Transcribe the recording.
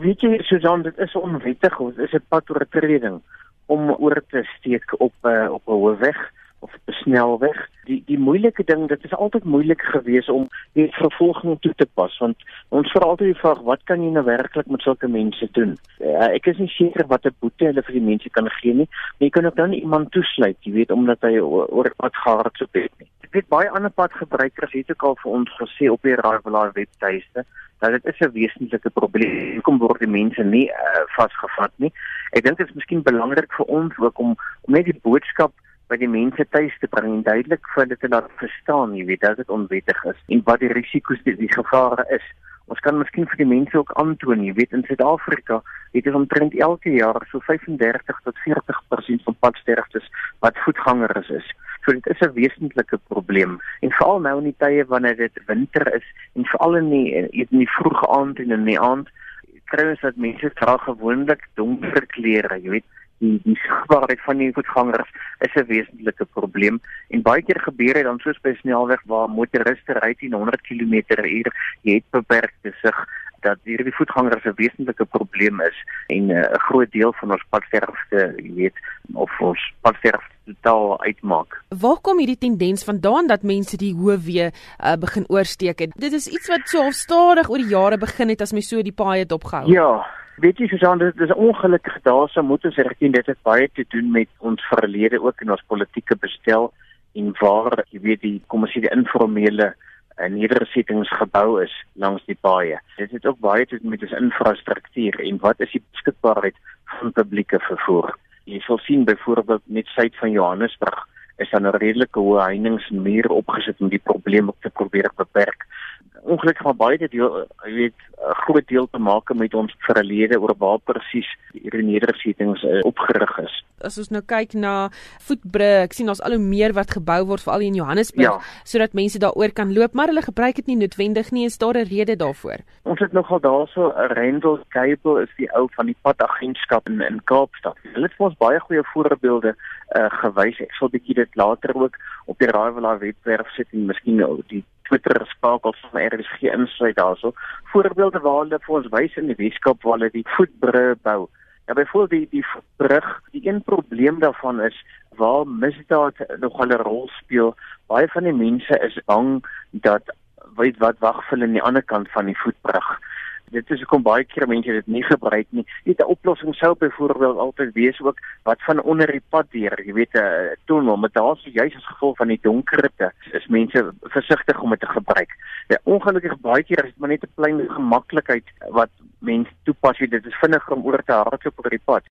Weet jy, Susan, dit is onwettig. Ons is 'n pad oortreding om oor te steek op 'n uh, op 'n hoofweg of 'n snelweg. Die die moeilike ding, dit is altyd moeilik geweest om die vervolging toe te pas want ons vra altyd die vraag, wat kan jy nou werklik met sulke mense doen? Uh, ek is nie seker wat 'n boete hulle vir die mense kan gee nie, maar jy kan ook dan iemand toesluit, jy weet, omdat hy oor wat gehardloop het weet baie ander padgebruikers het ook al vir ons gesê op die Raaiwelaar webtuiste dat dit is 'n wesentlike probleem. Hoekom word die mense nie uh, vasgevat nie? Ek dink dit is miskien belangrik vir ons ook om om net die boodskap by die mense tuis te bring en duidelik vir hulle te laat verstaan, jy weet, dat dit onwettig is en wat die risiko's die, die gevare is. Ons kan miskien vir die mense ook aantoon, jy weet, in Suid-Afrika het ons omtrent elke jaar so 35 tot 40% van padsterftes wat voetgangers is. So dit is 'n wesentlike probleem en veral nou in die tye wanneer dit winter is en veral in die in die vroeë aand en in die aand kry ons dat mense dra gewoonlik donker klere, jy weet, die die sigbaarheid van die voetgangers is 'n wesentlike probleem en baie keer gebeur dit dan soos by snelweg waar motoriste ry teen 100 km/h jy het beperkte sig dat hierdie voetgangers 'n wesentlike probleem is en eh, 'n uh, groot deel van ons padsterfte jy weet of ons padsterfte totaal uitmaak. Waar kom hierdie tendens vandaan dat mense die hoë weer uh, begin oorsteek het? Dit is iets wat so stadig oor die jare begin het as my so die paai het opgehou. Ja, weet jy Susan dit is ongelukkig daarso moet ons erken dit het baie te doen met ons verlede ook in ons politieke bestel en waar jy weet die kom ons sê die informele en nedersettings gebou is langs die paaie. Dit het ook baie te doen met ons infrastruktuur en wat is die beskikbaarheid van publieke vervoer. Jy sal sien byvoorbeeld net suid van Johannesburg is daar 'n redelike hoë heiningsmuur opgesit om die probleem op te probeer beperk ongelukkig maar baie dit jy weet 'n groot deel te maak met ons verlede oor waar presies hierdie nedersettings uh, opgerig is. As ons nou kyk na voetbrug, ek sien daar's al hoe meer wat gebou word veral in Johannesburg ja. sodat mense daaroor kan loop, maar hulle gebruik dit nie noodwendig nie. Is daar 'n rede daarvoor? Ons het nogal daarso 'n Rendel Cable is die ou van die padagentskap in in Kaapstad. Hulle het vir ons baie goeie voorbeelde uh, gewys. Ek sal bietjie dit later ook op die Raaiwelaar webwerf sit en miskien die Twitter skakels van RSG insluit daarso. Voorbeelde waar hulle vir ons wys in die Weskaap waar hulle die voetbrug bou. Ja byvoorbeeld die die brug, die een probleem daarvan is waar misdaad nog 'n rol speel. Baie van die mense is bang dat weet wat wag vir hulle aan die ander kant van die voetbrug dit is hoekom baie keer mense dit nie gebruik nie. Weet 'n oplossing sou byvoorbeeld altyd wees ook wat van onder die pad deur, jy weet 'n tunnel, maar daar is juis as gevolg van die donkerte is mense versigtig om dit te gebruik. Ja, ongelukkig baie keer is dit maar net 'n klein gemaklikheid wat mense toepas, jy dit is vinniger om oor te hardloop op die pad.